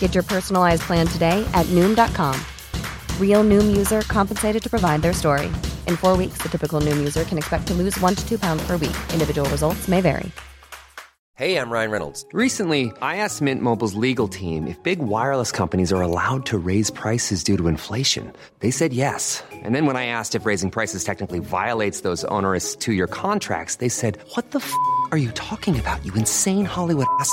Get your personalized plan today at Noom.com. Real Noom user compensated to provide their story. In four weeks, the typical Noom user can expect to lose one to two pounds per week. Individual results may vary. Hey, I'm Ryan Reynolds. Recently, I asked Mint Mobile's legal team if big wireless companies are allowed to raise prices due to inflation. They said yes. And then when I asked if raising prices technically violates those onerous two year contracts, they said, What the f are you talking about, you insane Hollywood ass?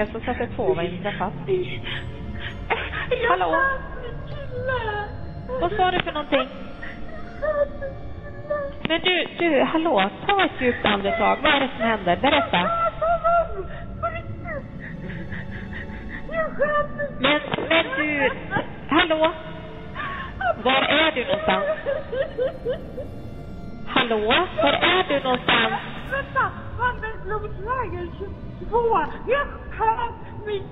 Jag ska sätta på mig en fast. Hallå? Vad sa du för någonting? Men du, du, hallå, ta ett djupt andetag. Vad är det som händer? Berätta. Men, men du, hallå? Var är du någonstans? Hallå? Var är du någonstans? Vänta! Vandrarblomsvägen 22! Mitt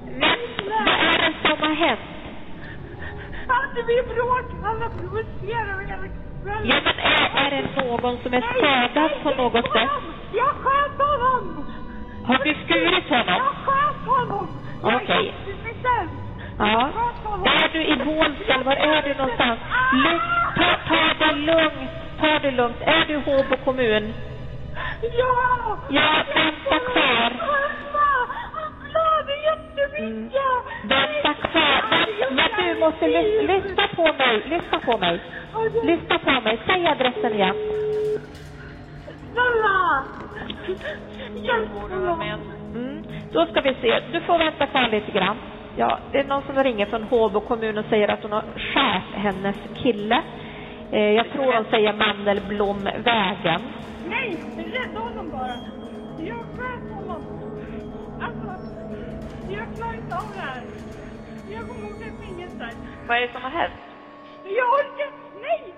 vad är det som har hänt? Hade vi bråk? Alla provocerar hela kvällen. Ja, men är, är det någon som är skadad på något sätt? Jag sköt honom! Har du skurit honom? Jag sköt honom! Okej. Jag Ja. Är du i Bålsta? Var är du någonstans? Lugn, ta, ta det lugnt. Ta det lugnt. Är du i Håbo kommun? Ja! Ja, vänta kvar. Jättemycket! Vänta kvar. Men, men du måste lys, lyssna på mig. Lyssna på mig. Lyssna på mig. Säg adressen igen. Snälla! Hjälp! Mm. Då ska vi se. Du får vänta kvar lite grann. Ja, det är någon som ringer från Håbo kommun och säger att hon har skärt hennes kille. Eh, jag tror hon säger Mandelblomvägen. Nej! Rädda honom bara! Jag sköt klarar inte av det här. Jag kommer åka i fängelse. Vad är det som har hänt? Jag orkar... Nej!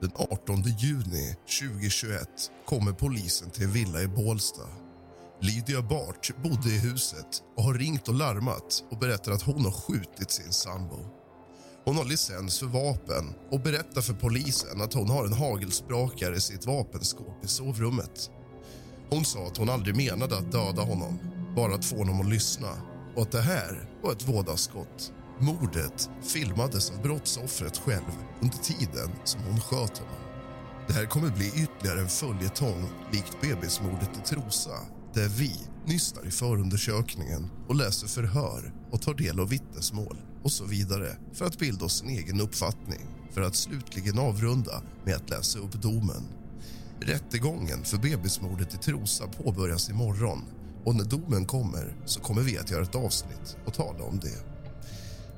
Den 18 juni 2021 kommer polisen till en villa i Bålsta. Lydia Bart bodde i huset och har ringt och larmat och berättar att hon har skjutit sin sambo. Hon har licens för vapen och berättar för polisen att hon har en hagelsprakare i sitt vapenskåp i sovrummet. Hon sa att hon aldrig menade att döda honom, bara att få honom att lyssna och att det här var ett vådaskott. Mordet filmades av brottsoffret själv under tiden som hon sköt honom. Det här kommer bli ytterligare en följetong likt bebismordet i Trosa där vi nystar i förundersökningen och läser förhör och tar del av vittnesmål och så vidare för att bilda oss en egen uppfattning för att slutligen avrunda med att läsa upp domen. Rättegången för bebismordet i Trosa påbörjas imorgon och när domen kommer så kommer vi att göra ett avsnitt och tala om det.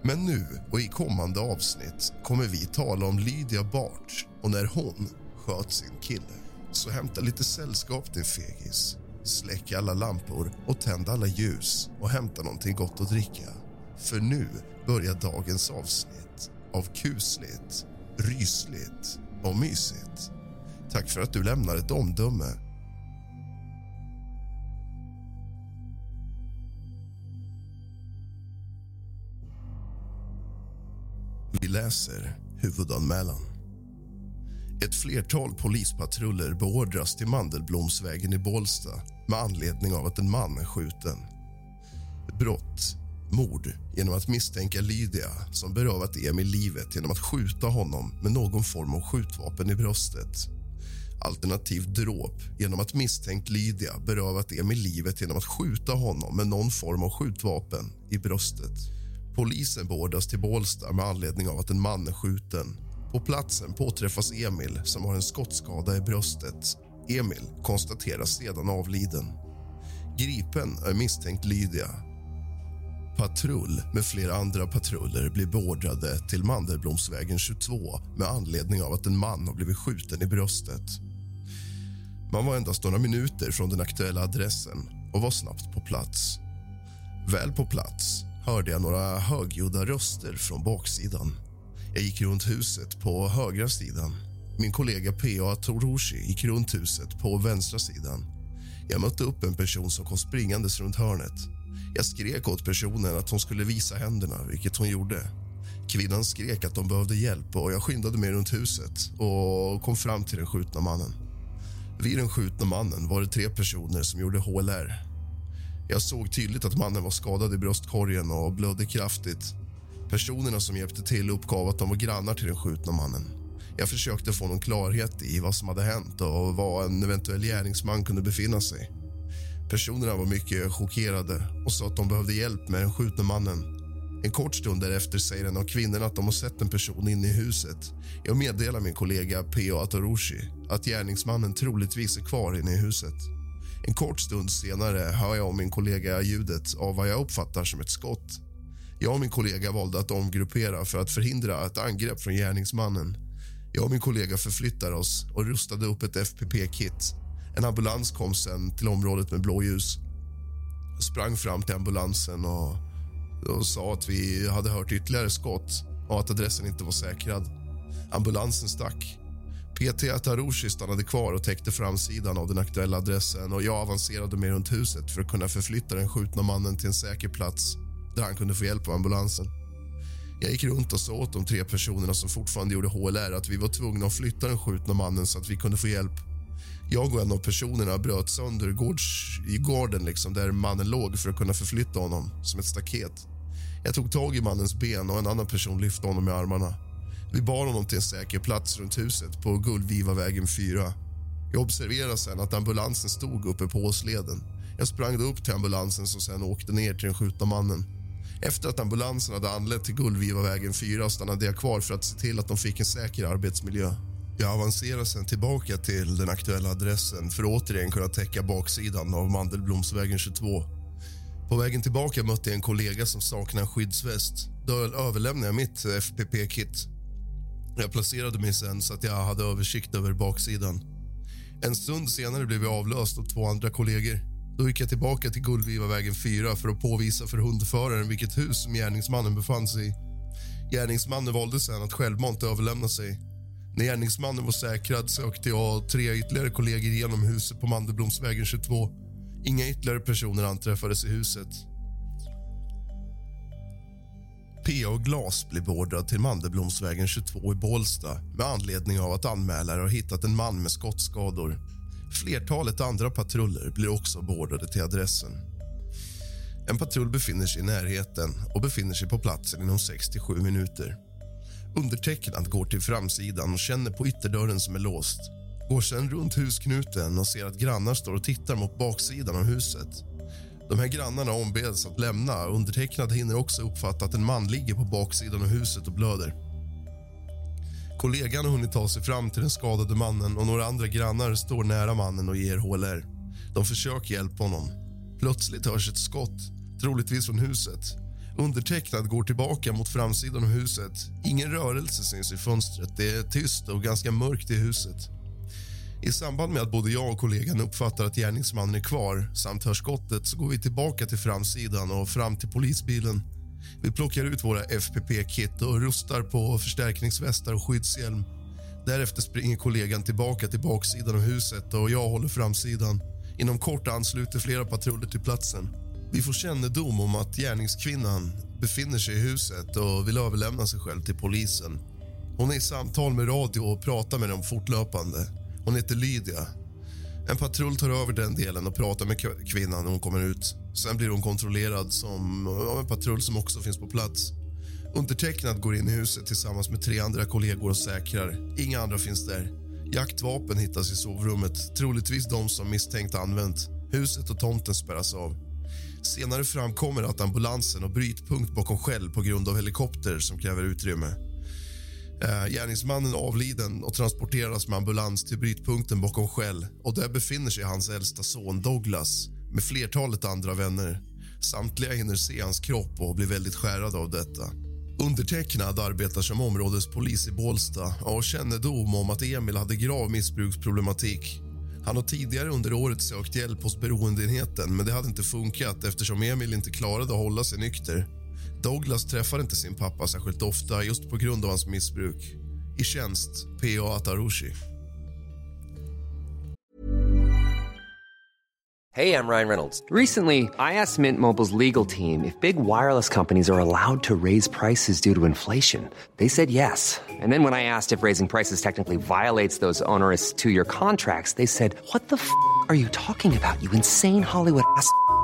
Men nu och i kommande avsnitt kommer vi tala om Lydia Bart och när hon sköt sin kille. Så hämta lite sällskap din fegis. Släck alla lampor och tänd alla ljus och hämta någonting gott att dricka. För nu börjar dagens avsnitt av kusligt, rysligt och mysigt. Tack för att du lämnar ett omdöme Vi läser huvudanmälan. Ett flertal polispatruller beordras till Mandelblomsvägen i Bålsta med anledning av att en man är skjuten. Brott, mord genom att misstänka Lydia som berövat Emil livet genom att skjuta honom med någon form av skjutvapen i bröstet. Alternativt dråp genom att misstänkt Lydia berövat Emil livet genom att skjuta honom med någon form av skjutvapen i bröstet. Polisen beordras till Bålsta med anledning av att en man är skjuten. På platsen påträffas Emil som har en skottskada i bröstet. Emil konstateras sedan avliden. Gripen är misstänkt Lydia. Patrull med flera andra patruller blir beordrade till Mandelblomsvägen 22 med anledning av att en man har blivit skjuten i bröstet. Man var endast några minuter från den aktuella adressen och var snabbt på plats. Väl på plats hörde jag några högljudda röster från baksidan. Jag gick runt huset på högra sidan. Min kollega P.A. Toroshi gick runt huset på vänstra sidan. Jag mötte upp en person som kom springandes runt hörnet. Jag skrek åt personen att hon skulle visa händerna, vilket hon gjorde. Kvinnan skrek att de behövde hjälp och jag skyndade mig runt huset och kom fram till den skjutna mannen. Vid den skjutna mannen var det tre personer som gjorde HLR. Jag såg tydligt att mannen var skadad i bröstkorgen och blödde kraftigt. Personerna som hjälpte till uppgav att de var grannar till den skjutna mannen. Jag försökte få någon klarhet i vad som hade hänt och var en eventuell gärningsman kunde befinna sig. Personerna var mycket chockerade och sa att de behövde hjälp med den skjutna mannen. En kort stund därefter säger en av kvinnorna att de har sett en person inne i huset. Jag meddelar min kollega P.O. Atoroshi att gärningsmannen troligtvis är kvar inne i huset. En kort stund senare hör jag och min kollega ljudet av vad jag uppfattar som ett skott. Jag och min kollega valde att omgruppera för att förhindra ett angrepp från gärningsmannen. Jag och min kollega förflyttade oss och rustade upp ett FPP-kit. En ambulans kom sen till området med blåljus. Jag sprang fram till ambulansen och, och sa att vi hade hört ytterligare skott och att adressen inte var säkrad. Ambulansen stack. PT Atarushi stannade kvar och täckte framsidan av den aktuella adressen och jag avancerade mig runt huset för att kunna förflytta den skjutna mannen till en säker plats där han kunde få hjälp av ambulansen. Jag gick runt och sa åt de tre personerna som fortfarande gjorde HLR att vi var tvungna att flytta den skjutna mannen så att vi kunde få hjälp. Jag och en av personerna bröt sönder gårds, i gården liksom, där mannen låg för att kunna förflytta honom som ett staket. Jag tog tag i mannens ben och en annan person lyfte honom i armarna. Vi bar honom till en säker plats runt huset på Gullvivavägen 4. Jag observerade sen att ambulansen stod uppe på åsleden. Jag sprang då upp till ambulansen som sen åkte ner till den skjutna mannen. Efter att ambulansen hade anlänt till Gullvivavägen 4 stannade jag kvar för att se till att de fick en säker arbetsmiljö. Jag avancerade sen tillbaka till den aktuella adressen för att återigen kunna täcka baksidan av Mandelblomsvägen 22. På vägen tillbaka mötte jag en kollega som saknade en skyddsväst. Då överlämnade jag mitt FPP-kit. Jag placerade mig sen så att jag hade översikt över baksidan. En stund senare blev jag avlöst av två andra kollegor. Då gick jag tillbaka till Gullvivavägen 4 för att påvisa för hundföraren vilket hus som gärningsmannen befann sig i. Gärningsmannen valde sen att självmant överlämna sig. När gärningsmannen var säkrad sökte jag och tre ytterligare kollegor igenom huset på Mandelblomsvägen 22. Inga ytterligare personer anträffades i huset. P.A. Glas blev beordrad till Mandelblomsvägen 22 i Bålsta med anledning av att anmälare har hittat en man med skottskador. Flertalet andra patruller blir också beordrade till adressen. En patrull befinner sig i närheten och befinner sig på platsen inom 6-7 minuter. Undertecknad går till framsidan och känner på ytterdörren som är låst. Går sen runt husknuten och ser att grannar står och tittar mot baksidan av huset. De här grannarna ombeds att lämna. Undertecknad hinner också uppfatta att en man ligger på baksidan av huset och blöder. Kollegan har hunnit ta sig fram till den skadade mannen och några andra grannar står nära mannen och ger HLR. De försöker hjälpa honom. Plötsligt hörs ett skott, troligtvis från huset. Undertecknad går tillbaka mot framsidan av huset. Ingen rörelse syns i fönstret. Det är tyst och ganska mörkt i huset. I samband med att både jag och kollegan uppfattar att gärningsmannen är kvar samt hör skottet så går vi tillbaka till framsidan och fram till polisbilen. Vi plockar ut våra FPP-kit och rustar på förstärkningsvästar och skyddshjälm. Därefter springer kollegan tillbaka till baksidan av huset och jag håller framsidan. Inom kort ansluter flera patruller till platsen. Vi får kännedom om att gärningskvinnan befinner sig i huset och vill överlämna sig själv till polisen. Hon är i samtal med radio och pratar med dem fortlöpande. Hon heter Lydia. En patrull tar över den delen och pratar med kvinnan när hon kommer ut. Sen blir hon kontrollerad som, av en patrull som också finns på plats. Undertecknad går in i huset tillsammans med tre andra kollegor och säkrar. Inga andra finns där. Jaktvapen hittas i sovrummet, troligtvis de som misstänkt använt. Huset och tomten spärras av. Senare framkommer att ambulansen har brytpunkt bakom Shell på grund av helikopter som kräver utrymme. Eh, gärningsmannen avliden och transporteras med ambulans till brytpunkten bakom skäll och där befinner sig hans äldsta son Douglas med flertalet andra vänner. Samtliga hinner se hans kropp och blir väldigt skärrade av detta. Undertecknad arbetar som områdespolis i Bålsta och har kännedom om att Emil hade grav missbruksproblematik. Han har tidigare under året sökt hjälp hos beroendeenheten men det hade inte funkat eftersom Emil inte klarade att hålla sig nykter. Douglas träffar inte sin pappa särskilt ofta just på grund av hans missbruk. I tjänst, P.A. Atarushi. Hej, jag Ryan Reynolds. Recently, I asked Mint Mobiles legal team if big wireless companies are allowed to raise prices due to inflation. They said yes. And then when I asked if raising prices technically violates those onerous two-year contracts, they said, what the f*** are you talking about, you insane Hollywood ass?"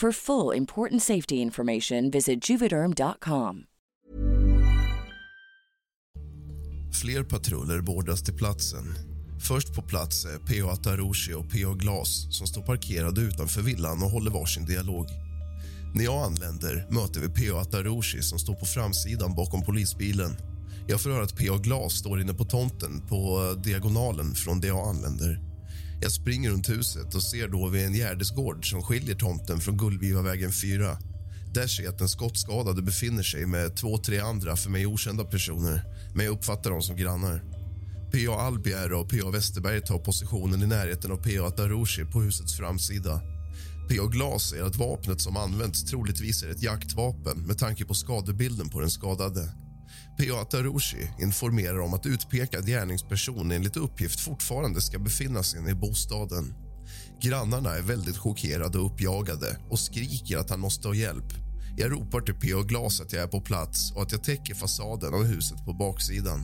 For full important safety information, visit juvederm.com. Fler patruller beordras till platsen. Först på plats är P.O. Atarushi och P.O. Glas som står parkerade utanför villan och håller varsin dialog. När jag anländer möter vi P.O. Atarushi som står på framsidan bakom polisbilen. Jag får höra att P.O. Glas står inne på tomten på diagonalen från det jag anländer. Jag springer runt huset och ser då vid en gärdesgård som skiljer tomten från Gullvivavägen 4. Där ser jag att den skottskadade befinner sig med två, tre andra för mig okända personer, men jag uppfattar dem som grannar. P.A. Albier och P.A. Westerberg tar positionen i närheten av P.A. Darushi på husets framsida. P.A. Glas säger att vapnet som används troligtvis är ett jaktvapen med tanke på skadebilden på den skadade. Piata Atarushi informerar om att utpekad gärningsperson enligt uppgift fortfarande ska befinna sig inne i bostaden. Grannarna är väldigt chockerade och uppjagade och skriker att han måste ha hjälp. Jag ropar till P.O. Glas att jag är på plats och att jag täcker fasaden av huset på baksidan.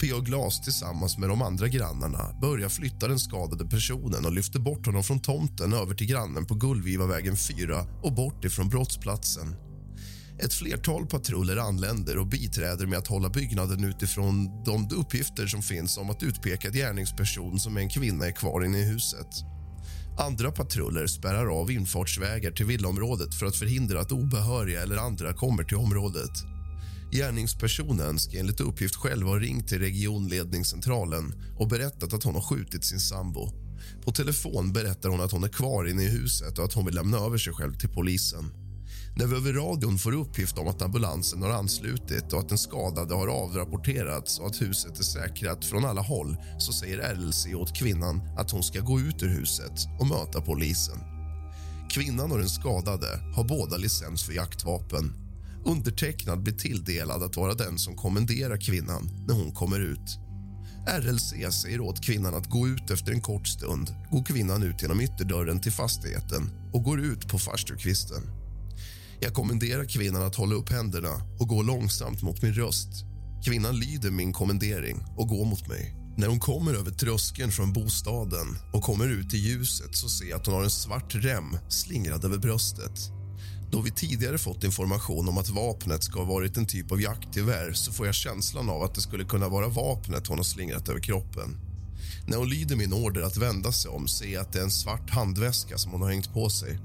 P.O. Glas tillsammans med de andra grannarna börjar flytta den skadade personen och lyfter bort honom från tomten över till grannen på Gullvivavägen 4 och bort ifrån brottsplatsen. Ett flertal patruller anländer och biträder med att hålla byggnaden utifrån de uppgifter som finns om att utpekad gärningsperson som är en kvinna är kvar inne i huset. Andra patruller spärrar av infartsvägar till villaområdet för att förhindra att obehöriga eller andra kommer till området. Gärningspersonen ska enligt uppgift själv ha ringt till regionledningscentralen och berättat att hon har skjutit sin sambo. På telefon berättar hon att hon är kvar inne i huset och att hon vill lämna över sig själv till polisen. När vi över radion får uppgift om att ambulansen har anslutit och att den skadade har avrapporterats och att huset är säkrat från alla håll så säger RLC åt kvinnan att hon ska gå ut ur huset och möta polisen. Kvinnan och den skadade har båda licens för jaktvapen. Undertecknad blir tilldelad att vara den som kommenderar kvinnan när hon kommer ut. RLC säger åt kvinnan att gå ut efter en kort stund. Går kvinnan ut genom ytterdörren till fastigheten och går ut på farstukvisten. Jag kommenderar kvinnan att hålla upp händerna och gå långsamt mot min röst. Kvinnan lyder min kommendering och går mot mig. När hon kommer över tröskeln från bostaden och kommer ut i ljuset så ser jag att hon har en svart rem slingrad över bröstet. Då vi tidigare fått information om att vapnet ska ha varit en typ av jaktgevär så får jag känslan av att det skulle kunna vara vapnet hon har slingrat över kroppen. När hon lyder min order att vända sig om ser jag att det är en svart handväska som hon har hängt på sig.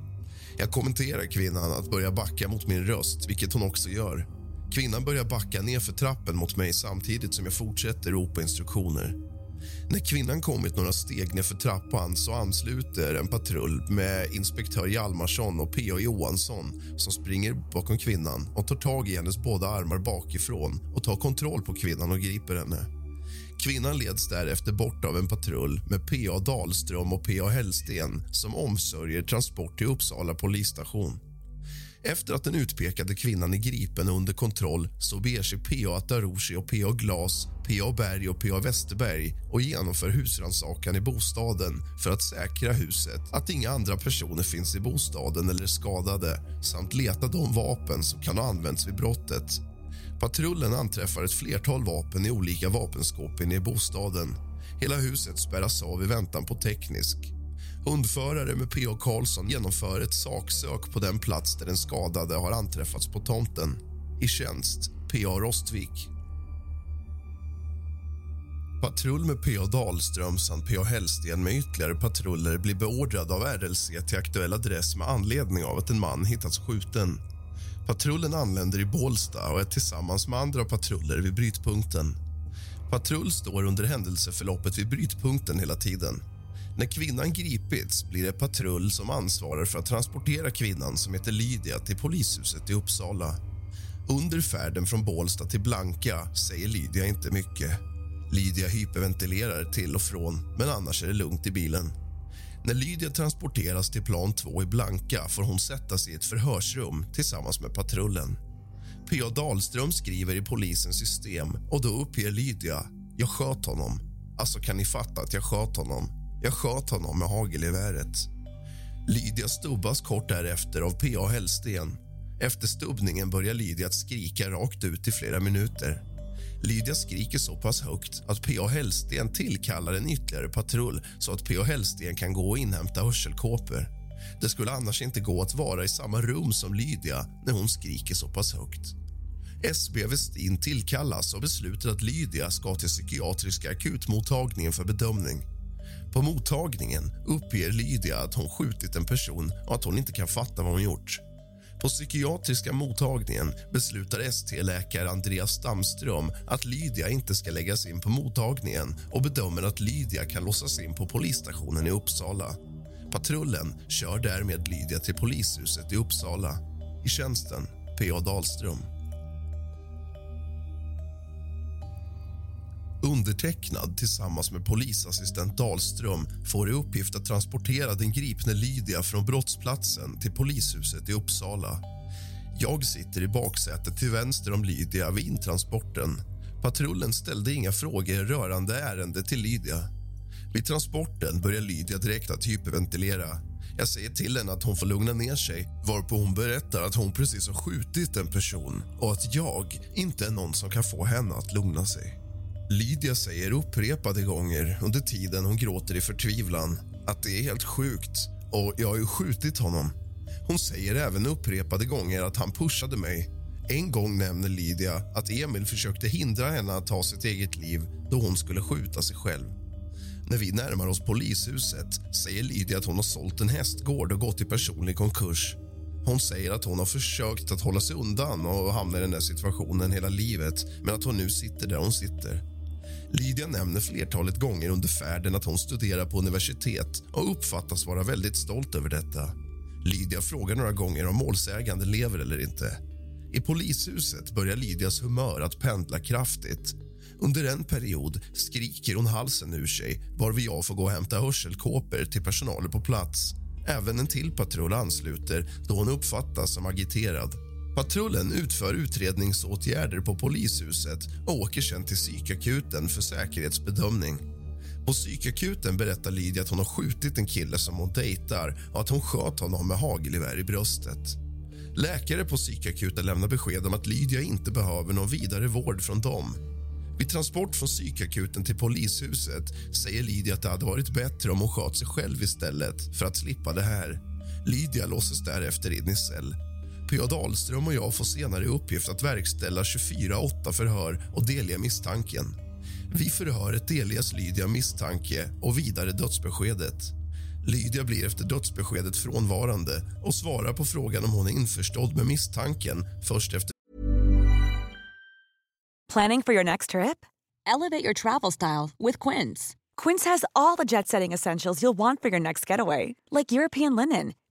Jag kommenterar kvinnan att börja backa mot min röst, vilket hon också gör. Kvinnan börjar backa ner för trappen mot mig samtidigt som jag fortsätter ropa instruktioner. När kvinnan kommit några steg ner för trappan så ansluter en patrull med inspektör Hjalmarsson och P.A. Johansson som springer bakom kvinnan och tar tag i hennes båda armar bakifrån och tar kontroll på kvinnan och griper henne. Kvinnan leds därefter bort av en patrull med P.A. Dahlström och P.A. Hellsten som omsörjer transport till Uppsala polisstation. Efter att den utpekade kvinnan är gripen och under kontroll så beger sig P.A. Atarushi och P.A. Glas, P.A. Berg och P.A. Westerberg och genomför husrannsakan i bostaden för att säkra huset, att inga andra personer finns i bostaden eller är skadade samt leta de vapen som kan ha använts vid brottet. Patrullen anträffar ett flertal vapen i olika vapenskåp inne i bostaden. Hela huset spärras av i väntan på teknisk. Hundförare med P.O. Karlsson genomför ett saksök på den plats där den skadade har anträffats på tomten. I tjänst P.A. Rostvik. Patrull med P.A. Dahlström samt P.A. Hellsten med ytterligare patruller blir beordrad av RLC till aktuell adress med anledning av att en man hittats skjuten. Patrullen anländer i Bålsta och är tillsammans med andra patruller vid brytpunkten. Patrull står under händelseförloppet vid brytpunkten hela tiden. När kvinnan gripits blir det patrull som ansvarar för att transportera kvinnan som heter Lydia till polishuset i Uppsala. Under färden från Bålsta till Blanka säger Lydia inte mycket. Lydia hyperventilerar till och från, men annars är det lugnt i bilen. När Lydia transporteras till plan 2 i Blanka får hon sätta sig i ett förhörsrum tillsammans med patrullen. P.A. Dahlström skriver i polisens system och då uppger Lydia jag sköt honom. Alltså kan ni fatta att jag sköt honom. Jag sköt honom med hagelgeväret. Lydia stubbas kort därefter av P.A. Hellsten. Efter stubbningen börjar Lydia att skrika rakt ut i flera minuter. Lydia skriker så pass högt att P.A. Hellsten tillkallar en ytterligare patrull så att P.A. Hellsten kan gå och inhämta hörselkåpor. Det skulle annars inte gå att vara i samma rum som Lydia när hon skriker så pass högt. SB Westin tillkallas och beslutar att Lydia ska till psykiatriska akutmottagningen för bedömning. På mottagningen uppger Lydia att hon skjutit en person och att hon inte kan fatta vad hon gjort. På psykiatriska mottagningen beslutar ST-läkare Andreas Stamström att Lydia inte ska läggas in på mottagningen och bedömer att Lydia kan låsas in på polisstationen i Uppsala. Patrullen kör därmed Lydia till polishuset i Uppsala. I tjänsten P.A. Dahlström. Undertecknad tillsammans med polisassistent Dahlström får i uppgift att transportera den gripne Lydia från brottsplatsen till polishuset i Uppsala. Jag sitter i baksätet till vänster om Lydia vid intransporten. Patrullen ställde inga frågor rörande ärendet till Lydia. Vid transporten börjar Lydia direkt att hyperventilera. Jag säger till henne att hon får lugna ner sig varpå hon berättar att hon precis har skjutit en person och att jag inte är någon som kan få henne att lugna sig. Lydia säger upprepade gånger under tiden hon gråter i förtvivlan att det är helt sjukt och jag har ju skjutit honom. Hon säger även upprepade gånger att han pushade mig. En gång nämner Lydia att Emil försökte hindra henne att ta sitt eget liv då hon skulle skjuta sig själv. När vi närmar oss polishuset säger Lydia att hon har sålt en hästgård och gått i personlig konkurs. Hon säger att hon har försökt att hålla sig undan och hamna i den där situationen hela livet men att hon nu sitter där hon sitter. Lydia nämner flertalet gånger under färden att hon studerar på universitet och uppfattas vara väldigt stolt över detta. Lydia frågar några gånger om målsägande lever eller inte. I polishuset börjar Lydias humör att pendla kraftigt. Under en period skriker hon halsen ur sig varvid jag får gå och hämta hörselkåpor till personalen på plats. Även en till patrull ansluter då hon uppfattas som agiterad. Patrullen utför utredningsåtgärder på polishuset och åker sen till psykakuten för säkerhetsbedömning. På psykakuten berättar Lydia att hon har skjutit en kille som hon dejtar och att hon sköt honom med hagelgevär i bröstet. Läkare på psykakuten lämnar besked om att Lydia inte behöver någon vidare vård från dem. Vid transport från psykakuten till polishuset säger Lydia att det hade varit bättre om hon sköt sig själv istället för att slippa det här. Lydia låses därefter in i cell. P.A. Dahlström och jag får senare i uppgift att verkställa 24-8 förhör och delge misstanken. Vid förhöret delges Lydia misstanke och vidare dödsbeskedet. Lydia blir efter dödsbeskedet frånvarande och svarar på frågan om hon är införstådd med misstanken först efter Planning for your next trip? Elevate your travel style with Quince. Quince has all the jet setting essentials you'll want for your next getaway, like European linen,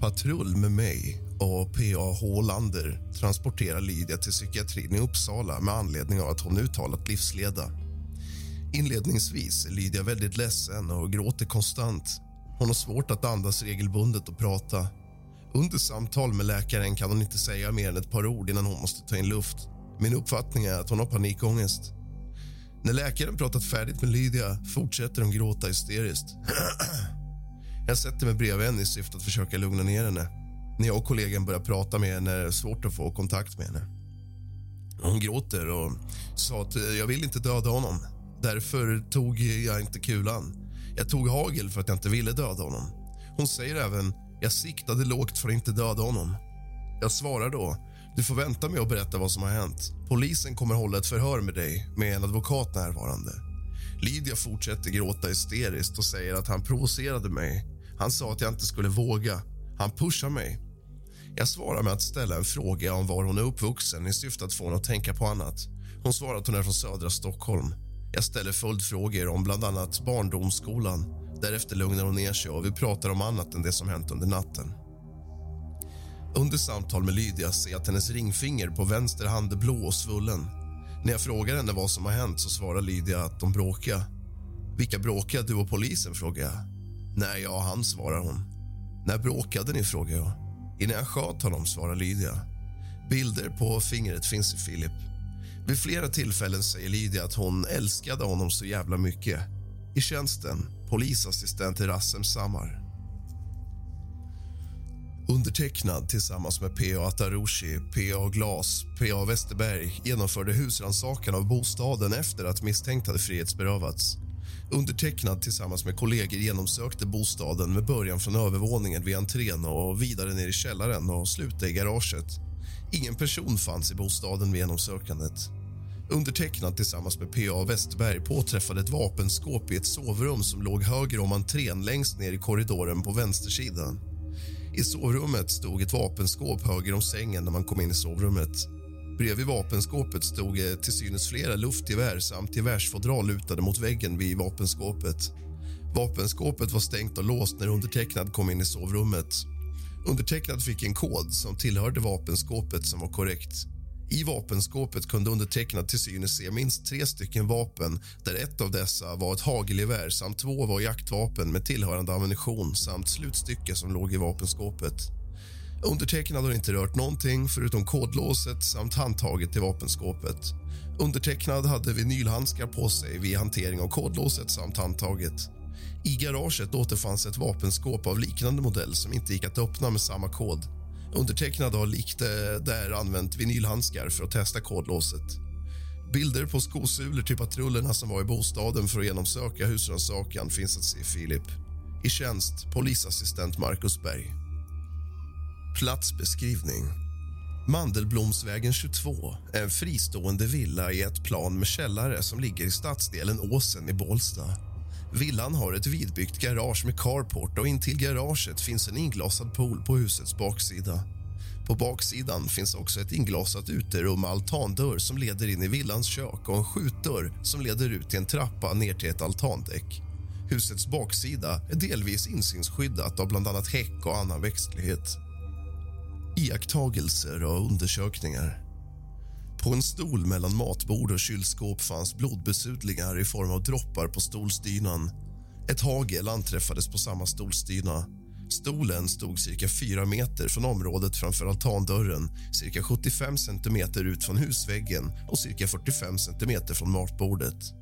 Patrull med mig och P.A. Hålander transporterar Lydia till psykiatrin i Uppsala med anledning av att hon uttalat livsleda. Inledningsvis är Lydia väldigt ledsen och gråter konstant. Hon har svårt att andas regelbundet och prata. Under samtal med läkaren kan hon inte säga mer än ett par ord innan hon måste ta in luft. Min uppfattning är att hon har panikångest. När läkaren pratat färdigt med Lydia fortsätter hon gråta hysteriskt. Jag sätter mig bredvid henne i syfte att försöka lugna ner henne. När jag och kollegan börjar prata med henne är det svårt att få kontakt med henne. Hon gråter och sa att eh, jag vill inte döda honom. Därför tog jag inte kulan. Jag tog hagel för att jag inte ville döda honom. Hon säger även jag siktade lågt för att inte döda honom. Jag svarar då du får vänta med att berätta vad som har hänt. Polisen kommer hålla ett förhör med dig med en advokat närvarande. Lydia fortsätter gråta hysteriskt och säger att han provocerade mig. Han sa att jag inte skulle våga. Han pushar mig. Jag svarar med att ställa en fråga om var hon är uppvuxen i syfte att få henne att tänka på annat. Hon svarar att hon är från södra Stockholm. Jag ställer följdfrågor om bland annat barndomsskolan. Därefter lugnar hon ner sig och vi pratar om annat än det som hänt under natten. Under samtal med Lydia ser jag att hennes ringfinger på vänster hand är blå och svullen. När jag frågar henne vad som har hänt så svarar Lydia att de bråkar. Vilka bråkar, du och polisen? frågar jag. Nej, jag och han, svarar hon. När bråkade ni? frågar jag. Innan jag sköt honom, svarar Lydia. Bilder på fingret finns i Filip. Vid flera tillfällen säger Lydia att hon älskade honom så jävla mycket. I tjänsten, polisassistent i Rassem Samar. Undertecknad tillsammans med P.A. Atarushi, P.A. Glas, P.A. Westerberg genomförde husrannsakan av bostaden efter att misstänkt hade frihetsberövats. Undertecknad tillsammans med kollegor genomsökte bostaden med början från övervåningen vid entrén och vidare ner i källaren och slutade i garaget. Ingen person fanns i bostaden vid genomsökandet. Undertecknad tillsammans med P.A. Westberg påträffade ett vapenskåp i ett sovrum som låg höger om entrén längst ner i korridoren på vänstersidan. I sovrummet stod ett vapenskåp höger om sängen när man kom in i sovrummet. Bredvid vapenskåpet stod eh, till synes flera luftgevär samt gevärsfodral lutade mot väggen vid vapenskåpet. Vapenskåpet var stängt och låst när undertecknad kom in i sovrummet. Undertecknad fick en kod som tillhörde vapenskåpet som var korrekt. I vapenskåpet kunde undertecknad till synes se minst tre stycken vapen där ett av dessa var ett hagelgevär samt två var jaktvapen med tillhörande ammunition samt slutstycke som låg i vapenskåpet. Undertecknad har inte rört någonting förutom kodlåset samt handtaget till vapenskåpet. Undertecknad hade vinylhandskar på sig vid hantering av kodlåset samt handtaget. I garaget återfanns ett vapenskåp av liknande modell som inte gick att öppna med samma kod. Undertecknad har likt eh, där använt vinylhandskar för att testa kodlåset. Bilder på skosulor till patrullerna som var i bostaden för att genomsöka husrannsakan finns att se i Filip. I tjänst polisassistent Marcus Berg. Platsbeskrivning. Mandelblomsvägen 22 är en fristående villa i ett plan med källare som ligger i stadsdelen Åsen i Bålsta. Villan har ett vidbyggt garage med carport och intill garaget finns en inglasad pool på husets baksida. På baksidan finns också ett inglasat uterum med altandörr som leder in i villans kök och en skjutdörr som leder ut till en trappa ner till ett altandäck. Husets baksida är delvis insynsskyddat av bland annat häck och annan växtlighet. Iakttagelser och undersökningar. På en stol mellan matbord och kylskåp fanns blodbesudlingar i form av droppar på stolsdynan. Ett hagel anträffades på samma stolsdyna. Stolen stod cirka fyra meter från området framför altandörren cirka 75 centimeter ut från husväggen och cirka 45 centimeter från matbordet.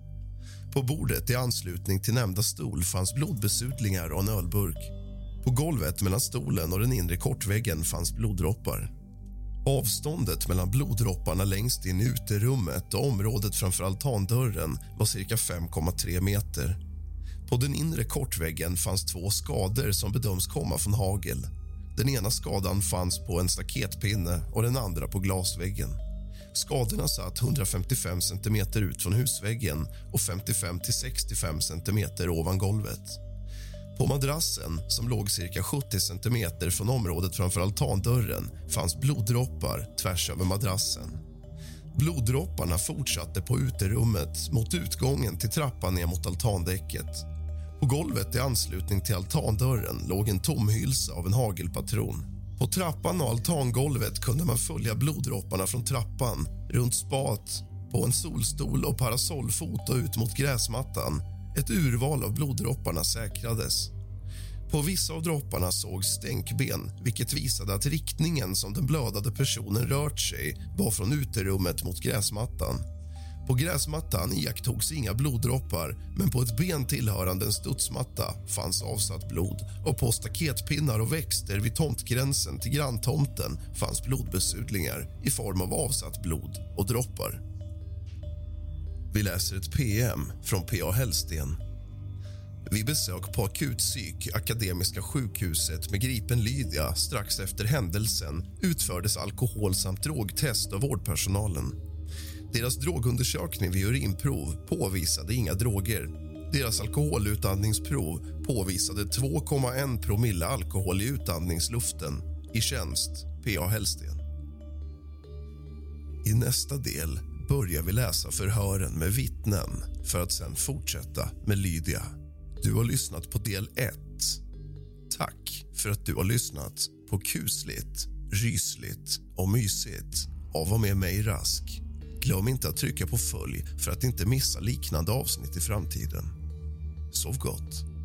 På bordet i anslutning till nämnda stol fanns blodbesudlingar och en ölburk. På golvet mellan stolen och den inre kortväggen fanns bloddroppar. Avståndet mellan bloddropparna längst in i uterummet och området framför altandörren var cirka 5,3 meter. På den inre kortväggen fanns två skador som bedöms komma från hagel. Den ena skadan fanns på en staketpinne och den andra på glasväggen. Skadorna satt 155 cm ut från husväggen och 55-65 cm ovan golvet. På madrassen, som låg cirka 70 cm från området framför altandörren fanns bloddroppar tvärs över madrassen. Bloddropparna fortsatte på uterummet mot utgången till trappan ner mot altandäcket. På golvet i anslutning till altandörren låg en tom hylsa av en hagelpatron. På trappan och altangolvet kunde man följa bloddropparna från trappan, runt spat, på en solstol och parasollfot och ut mot gräsmattan. Ett urval av bloddropparna säkrades. På vissa av dropparna sågs stänkben vilket visade att riktningen som den blödade personen rört sig var från uterummet mot gräsmattan. På gräsmattan iakttogs inga bloddroppar men på ett ben tillhörande en studsmatta fanns avsatt blod och på staketpinnar och växter vid tomtgränsen till granntomten fanns blodbesudlingar i form av avsatt blod och droppar. Vi läser ett PM från P.A. Hellsten. Vid besök på akutpsyk Akademiska sjukhuset med gripen Lydia strax efter händelsen utfördes alkohol samt drogtest av vårdpersonalen. Deras drogundersökning vid urinprov påvisade inga droger. Deras alkoholutandningsprov påvisade 2,1 promille alkohol i utandningsluften. I tjänst, P.A. Hellsten. I nästa del börjar vi läsa förhören med vittnen för att sen fortsätta med Lydia. Du har lyssnat på del 1. Tack för att du har lyssnat på kusligt, rysligt och mysigt av och med mig Rask. Glöm inte att trycka på följ för att inte missa liknande avsnitt i framtiden. Sov gott.